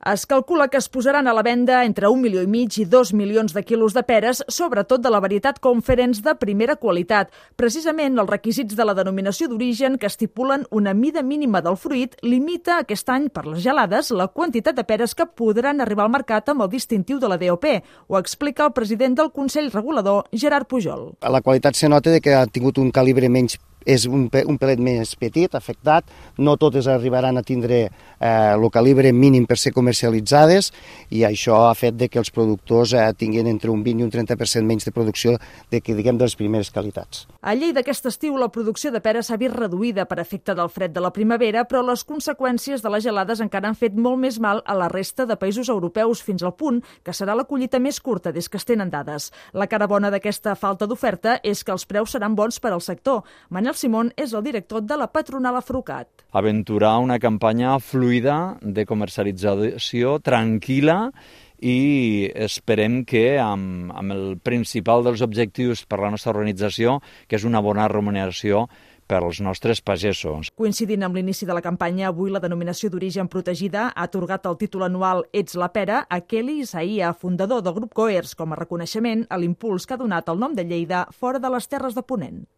Es calcula que es posaran a la venda entre un milió i mig i dos milions de quilos de peres, sobretot de la varietat Conference de primera qualitat. Precisament els requisits de la denominació d'origen que estipulen una mida mínima del fruit limita aquest any per les gelades la quantitat de peres que podran arribar al mercat amb el distintiu de la DOP. Ho explica el president del Consell Regulador, Gerard Pujol. La qualitat se nota de que ha tingut un calibre menys és un, un pelet més petit, afectat, no totes arribaran a tindre eh, el calibre mínim per ser comercialitzades i això ha fet de que els productors eh, tinguin entre un 20 i un 30% menys de producció de, que, diguem, de les primeres qualitats. A llei d'aquest estiu la producció de pera s'ha vist reduïda per efecte del fred de la primavera, però les conseqüències de les gelades encara han fet molt més mal a la resta de països europeus fins al punt que serà la collita més curta des que es tenen dades. La cara bona d'aquesta falta d'oferta és que els preus seran bons per al sector. Manel Manel Simón és el director de la patronal Afrucat. Aventurar una campanya fluida de comercialització tranquil·la i esperem que amb, amb el principal dels objectius per la nostra organització, que és una bona remuneració per als nostres pagesos. Coincidint amb l'inici de la campanya, avui la denominació d'origen protegida ha atorgat el títol anual Ets la pera a Kelly Isaia, fundador del grup Coers, com a reconeixement a l'impuls que ha donat el nom de Lleida fora de les Terres de Ponent.